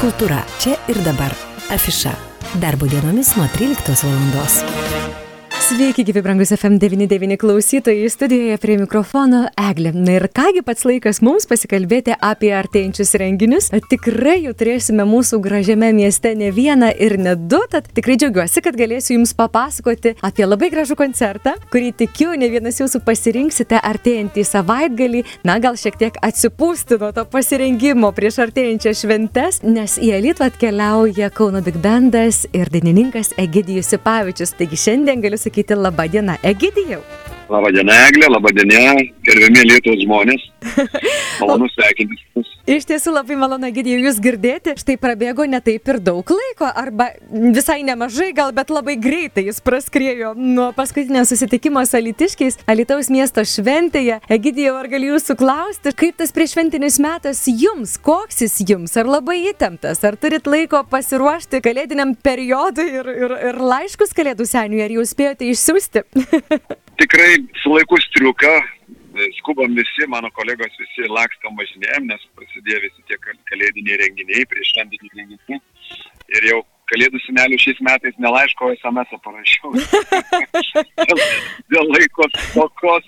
Kultūra čia ir dabar. Afiša. Darbo dienomis nuo 13 valandos. Sveiki, gyvi brangus FM99 klausytojai, studijoje prie mikrofono Eglė. Na ir kągi pats laikas mums pasikalbėti apie artėjančius renginius. Tikrai jų turėsime mūsų gražiame mieste ne vieną ir ne du, tad tikrai džiaugiuosi, kad galėsiu Jums papasakoti apie labai gražų koncertą, kurį tikiu ne vienas Jūsų pasirinksite artėjantį savaitgalį, na gal šiek tiek atsipūsti nuo to pasirengimo prieš artėjančias šventes, nes į Elytų atkeliauja Kauno Big Bandas ir dainininkas Egidijus Sipavičius. Taigi šiandien galiu sakyti, pasakyti laba diena. Egidijau. Labą dieną, Eglė, labą dieną, gerbiami Lietuvos žmonės. Malonu sveikinti. Iš tiesų labai malonu, Egidijau, jūs girdėti. Štai prabėgo ne taip ir daug laiko, arba visai nemažai, gal, bet labai greitai jis praskriejo nuo paskutinio susitikimo su Alitiškiais, Alitaus miesto šventėje. Egidijau, ar galiu jūsų klausti, kaip tas priešventinis metas jums, koks jis jums, ar labai įtemptas, ar turit laiko pasiruošti kalėdiniam periodui ir, ir, ir laiškus kalėdų seniui, ar jūs spėjote išsiųsti? tikrai su laiku striuka, skubam visi, mano kolegos visi lakstam važinėjom, nes prasidėjo visi tie kalėdiniai renginiai, prieš šventiniai renginiai. Ir jau kalėdų senelių šiais metais nelaiško SMS parašiau. dėl, dėl laikos tokos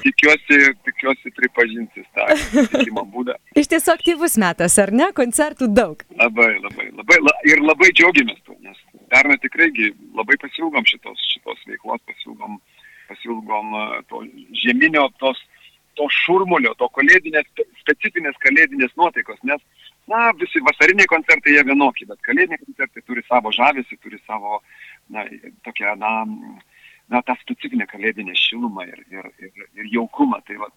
tikiuosi, tikiuosi pripažinsis tą susitikimo būdą. Iš tiesų aktyvus metas, ar ne? Koncertų daug. Labai, labai, labai. La, ir labai džiaugiamės tuo, nes pernai tikrai labai pasilgom šitos, šitos veiklos, pasilgom uh, pasilgom e, to žieminio, tos, to šurmulio, to kalėdinės, specifinės kalėdinės nuotaikos, nes, na, visi vasariniai koncertai jie vienokie, bet kalėdiniai koncertai turi savo žavesį, turi savo, na, tokią, na, na, tą specifinę kalėdinę šilumą ir, ir, ir, ir jaukumą. Tai vat,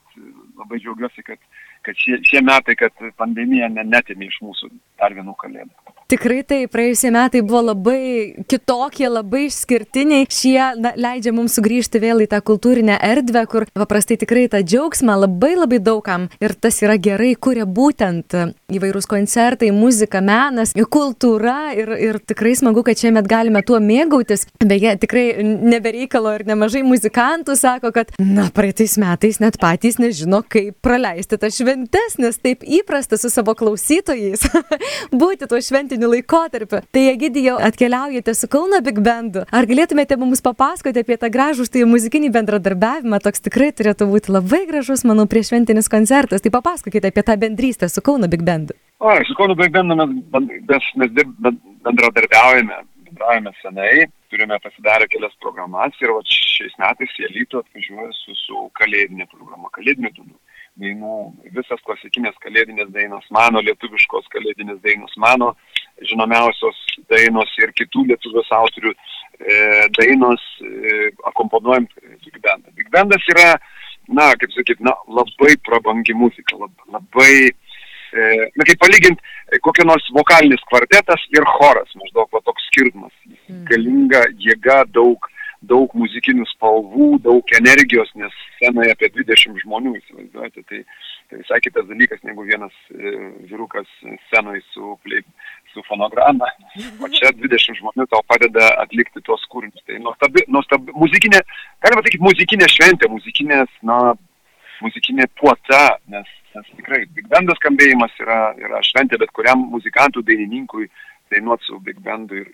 labai džiaugiuosi, kad, kad šie, šie metai, kad pandemija netėmė iš mūsų dar vienų kalėdų. Tikrai tai, praėjusie metai buvo labai kitokie, labai išskirtiniai. Šie na, leidžia mums sugrįžti vėl į tą kultūrinę erdvę, kur paprastai tikrai tą džiaugsmą labai labai daugam ir tas yra gerai, kuria būtent įvairūs koncertai, muzika, menas, kultūra ir, ir tikrai smagu, kad šiemet galime tuo mėgautis. Beje, tikrai nebereikalo ir nemažai muzikantų sako, kad, na, praeitais metais net patys nežino, kaip praleisti tas šventes, nes taip įprasta su savo klausytojais būti tuo šventiniu šventiniu laikotarpiu. Tai Egidijau, atkeliaujate su Kauno Big Bandu. Ar galėtumėte mums papasakoti apie tą gražų štai muzikinį bendradarbiavimą? Toks tikrai turėtų būti labai gražus, manau, prieš šventinis koncertas. Tai papasakokite apie tą bendrystę su Kauno Big Bandu. O, su Kauno Big Bandu mes, mes, mes bendradarbiaujame, bendraujame senai, turime pasidarę kelias programas ir va, šiais metais įElytų atvažiuoja su, su kalėdinė programa, kalėdiniu būdu dainų, visas klasikinės kalėdinės dainos, mano lietuviškos kalėdinės dainos, mano žinomiausios dainos ir kitų lietuvos autorių e, dainos e, akomponuojant Big Bandą. Big Bandas yra, na, kaip sakyt, na, labai prabangi muzika, lab, labai, e, na, kaip palyginti, e, kokia nors vokalinis kvartetas ir choras, maždaug va, toks skirtumas. Mm. Galinga jėga, daug, daug muzikinių spalvų, daug energijos, nes scenoje apie 20 žmonių, įsivaizduojate, tai, tai visai kitas dalykas negu vienas e, vyrukas scenoje su, su fonograma, o čia 20 žmonių tau padeda atlikti tuos kūrinius. Tai nuostabi, nuostabi, muzikinė, galima sakyti, muzikinė šventė, muzikinės, na, muzikinė puota, nes, nes tikrai Big Bandas skambėjimas yra, yra šventė bet kuriam muzikantų, dainininkui dainuoti su Big Bandu ir,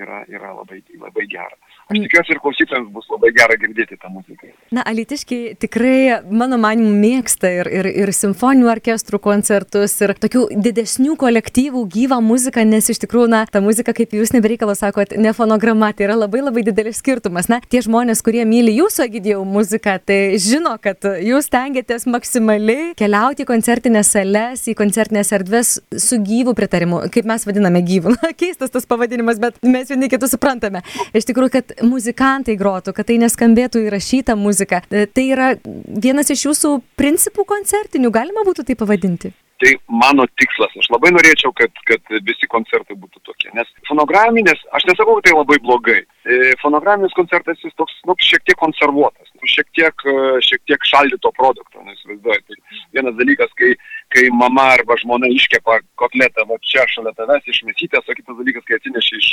yra, yra labai, labai gera. Aš tikiuosi ir klausytojams bus labai gera girdėti tą muziką. Na, alitiškai tikrai, mano manimu, mėgsta ir, ir, ir simfoninių orkestrų koncertus, ir tokių didesnių kolektyvų gyvą muziką, nes iš tikrųjų, na, ta muzika, kaip jūs nebereikalas sakot, ne fonograma, tai yra labai labai didelis skirtumas. Na, tie žmonės, kurie myli jūsų agidėjų muziką, tai žino, kad jūs tengiatės maksimaliai keliauti į koncertinės sales, į koncertinės erdves su gyvų pritarimu, kaip mes vadiname gyvų. Na, keistas tas pavadinimas, bet mes vieni kitus suprantame. Iš tikrųjų, kad muzikantai grotų, kad tai neskambėtų įrašyta muzika. E, tai yra vienas iš jūsų principų koncertinių, galima būtų tai pavadinti? Tai mano tikslas, aš labai norėčiau, kad, kad visi koncertai būtų tokie. Nes fonograminės, aš nesakau, tai labai blogai. E, fonograminis koncertas jis toks, nu, šiek tiek konservuotas, nu, šiek tiek, e, šiek tiek šaldyto produkto, nesįsivaizduoju. Tai vienas dalykas, kai, kai mama arba žmona iškepa kotletą, va čia šalia tavęs išmesytės, o kitas dalykas, kai atsineši iš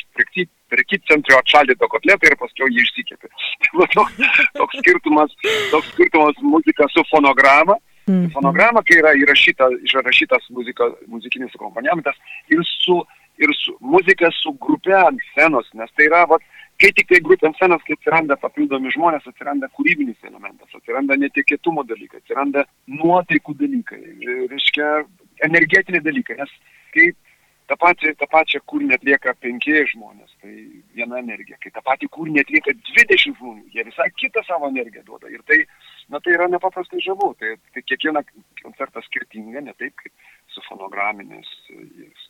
prekybcentrio atšaldyto kotletą ir paskui jį išsikėpė. Tai toks, toks, skirtumas, toks skirtumas muzika su fonograma. -hmm. Fonograma, kai yra įrašyta, išrašytas muzika, muzikinis akompaniamentas ir su ir su, muzika su grupe ant scenos, nes tai yra, vat, kai tik tai grupė ant scenos, kai atsiranda papildomi žmonės, atsiranda kūrybinis elementas, atsiranda netikėtumo dalykai, atsiranda nuotaikų dalykai, reiškia energetiniai dalykai, nes kai tą, patį, tą pačią kūrinį atlieka penki žmonės, tai viena energija, kai tą patį kūrinį atlieka dvidešimt žmonių, jie visai kitą savo energiją duoda ir tai, na, tai yra nepaprastai žavu, tai, tai kiekviena koncertas skirtinga, ne taip kaip su fonograminiais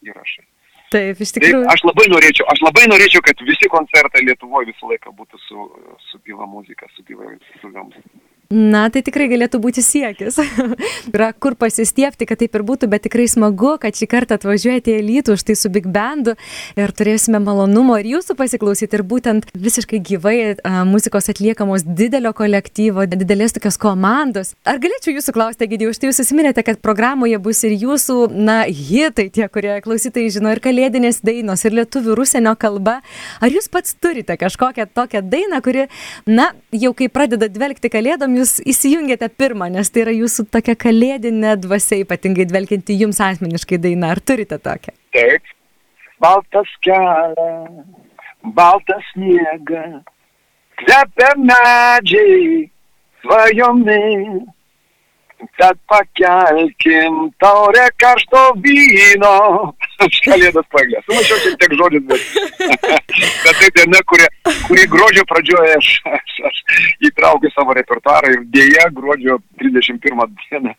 įrašais. Taip, iš tikrųjų. Taip, aš labai norėčiau, aš labai norėčiau, kad visi koncertai Lietuvoje visą laiką būtų su, su gyva muzika, su gyva, su gyva muzika. Na, tai tikrai galėtų būti siekis. Yra kur pasistiepti, kad taip ir būtų, bet tikrai smagu, kad šį kartą atvažiuojate į Lytų, štai su Big Bandu ir turėsime malonumo ir jūsų pasiklausyti ir būtent visiškai gyvai a, muzikos atliekamos didelio kolektyvo, didelės tokios komandos. Ar galėčiau jūsų klausti, Gidijau, štai jūs susiminėte, kad programoje bus ir jūsų, na, hitai, tie, kurie klausytojai žino, ir kalėdinės dainos, ir lietuvių, ir užsienio kalba. Ar jūs pats turite kažkokią tokią dainą, kuri, na, jau kai pradeda dvelgti kalėdom, jūs įsijungiate pirmą, nes tai yra jūsų tokia kalėdinė dvasia, ypatingai dvelkinti jums asmeniškai daina. Ar turite tokią? Taip. Baltas kelias, baltas sniegas, kvepia medžiai, svajomis. Tad pakelkim taurę karšto vyno. Aš kalėdas paglės. Sumačiau šiek tiek žodžius, bet, bet tai diena, kuri, kuri gruodžio pradžioje aš, aš, aš įtraukiu savo repertuarą ir dėja gruodžio 31 dieną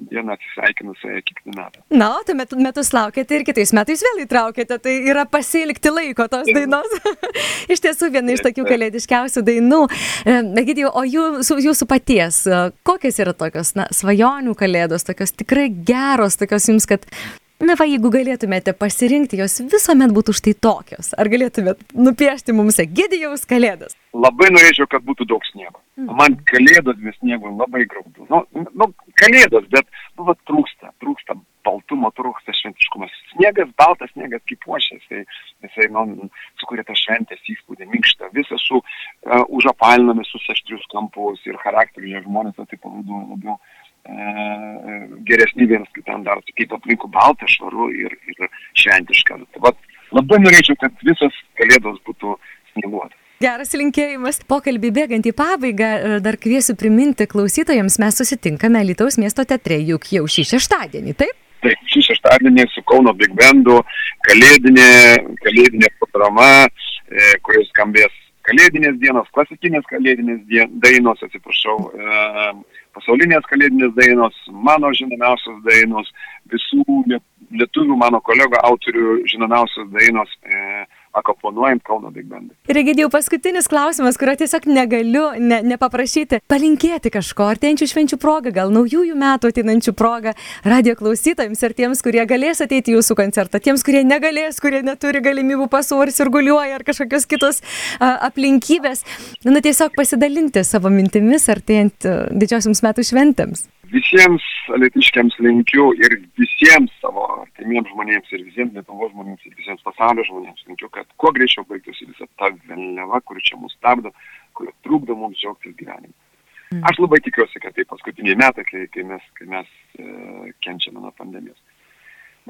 dieną atsisveikinu su ja kiekvieną metą. Na, tai metu, metus laukėte ir kitais metais vėl įtraukėte, tai yra pasilikti laiko tos dainos. iš tiesų viena iš tokių kalėdiškiausių dainų. Egidijau, o jūsų, jūsų paties, kokios yra tokios, na, svajonių kalėdos, tokios tikrai geros, tokios jums, kad Na va, jeigu galėtumėte pasirinkti, jos visuomet būtų štai tokios. Ar galėtumėte nupiešti mums Egidijaus kalėdas? Labai norėčiau, kad būtų daug sniego. Mm. Man kalėdos be sniego labai graudu. Nu, nu, kalėdos, bet nu, va, trūksta, trūksta baltumo, trūksta šventiškumas. Sniegas, baltas sniegas kaip puošės, tai jisai man nu, sukuria tą šventės įspūdį, minkštą, visą su uh, užapalinomis, su aštrius kampus ir charakteriu, žmonės tai palaiduoja labiau geresni vienas kitam dar, kaip aplinkų balta, švaru ir, ir šventiška. Tai vat, labai norėčiau, kad visos kalėdos būtų snieguotas. Geras linkėjimas. Pokalbį bėgant į pabaigą, dar kviesiu priminti klausytojams, mes susitinkame Lietuvos miesto teatre juk jau šį šeštadienį, taip? Taip, šį šeštadienį su Kauno Big Bandu kalėdinė, kalėdinė programa, e, kuris skambės kalėdinės dienos, klasikinės kalėdinės dienos, dainos, atsiprašau, e, pasaulinės kalėdinės dainos, mano žinomiausios dainos, visų lietuvių mano kolego autorių žinomiausios dainos. E, akoponuojant Kauno Big Bandą. Ir Egidijau, paskutinis klausimas, kurio tiesiog negaliu ne, nepaprašyti. Palinkėti kažko, artėjančių švenčių progą, gal naujųjų metų ateinančių progą radio klausytojams ir tiems, kurie galės ateiti jūsų koncertą, tiems, kurie negalės, kurie neturi galimybių pasų ar sirguliuoja ar kažkokios kitos a, aplinkybės. Na, tiesiog pasidalinti savo mintimis artėjant didžiosiams metų šventėms visiems aletiškiams linkiu ir visiems savo artimiems žmonėms ir visiems Lietuvos žmonėms ir visiems pasaulio žmonėms linkiu, kad kuo greičiau baigtųsi visa ta vėliava, kuri čia mus stabdo, kuri trukdo mums džiaugtis gyvenimu. Mm. Aš labai tikiuosi, kad tai paskutiniai metai, kai, kai mes, kai mes e, kenčiame nuo pandemijos.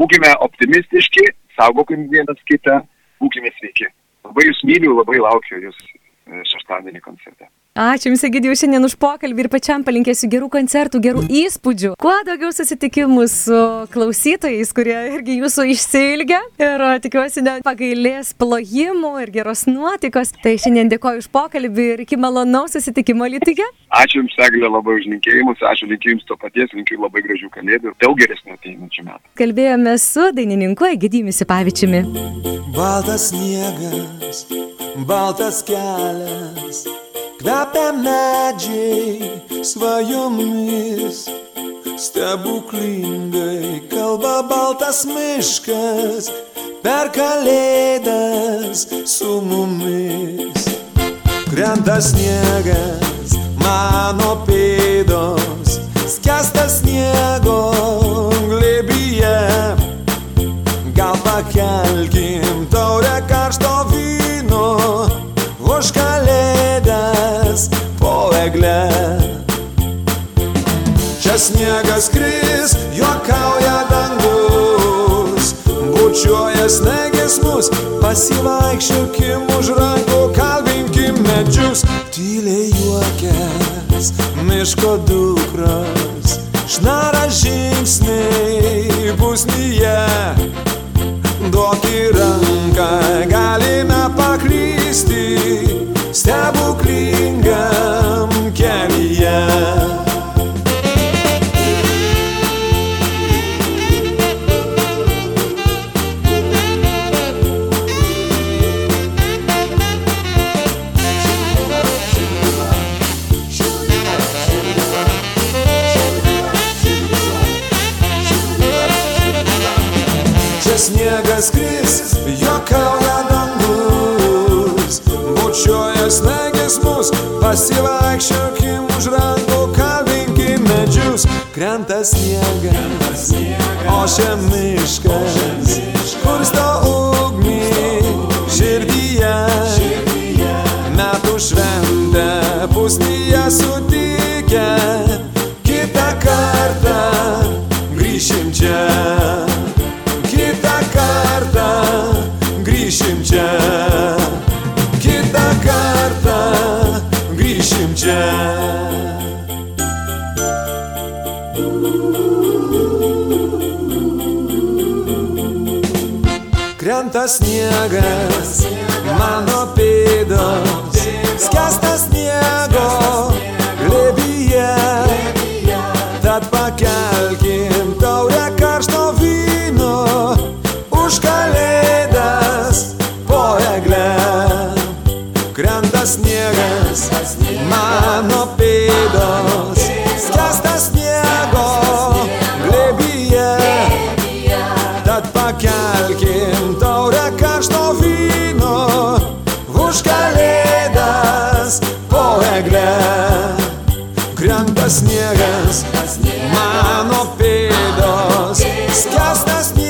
Būkime optimistiški, saugokim vienas kitą, būkime sveiki. Labai jūs myliu, labai laukiu jūs e, šeštadienį koncerte. Ačiū Jums, Egidijau, šiandien už pokalbį ir pačiam palinkėsiu gerų koncertų, gerų įspūdžių. Kuo daugiau susitikimų su klausytojais, kurie irgi jūsų išsilgia ir tikiuosi nepagailės plojimų ir geros nuotikos. Tai šiandien dėkoju už pokalbį ir iki malonaus susitikimo Lietuvoje. Ačiū Jums, Eglė, labai už linkėjimus, ačiū linkiu Jums to paties, linkiu labai gražių kalėdų ir daug geresnių ateinančių metų. Kalbėjome su dainininku Egidijumi Sipavičiumi. Baltas sniegas, baltas kelias kvepia medžiai svajomis. Stebuklingai kalba baltas miškas per kalėdas su mumis. Krenta sniegas mano pėdos, skestas sniego po egle. Čia sniegas kris, juokauja dangus, bučiuoja snegės mus, pasivaikščiokim už rankų, kalbinkim medžius, tyliai juokės, miško dukros, šnara žingsniai pusnyje, duok į ranką, galime paklysti stebuklingam kelyje. Bučiuoja snegės mus, pasivaikščiokim už rankų, kalbinkim medžius, krenta sniegas, ošia miškas, kursto ugnį širdyje, metų šventę pusnyje sutikę, pakelkim taurę karšto vyno už kalėdas po eglę. Krenta sniegas, mano pėdos, skestas sniego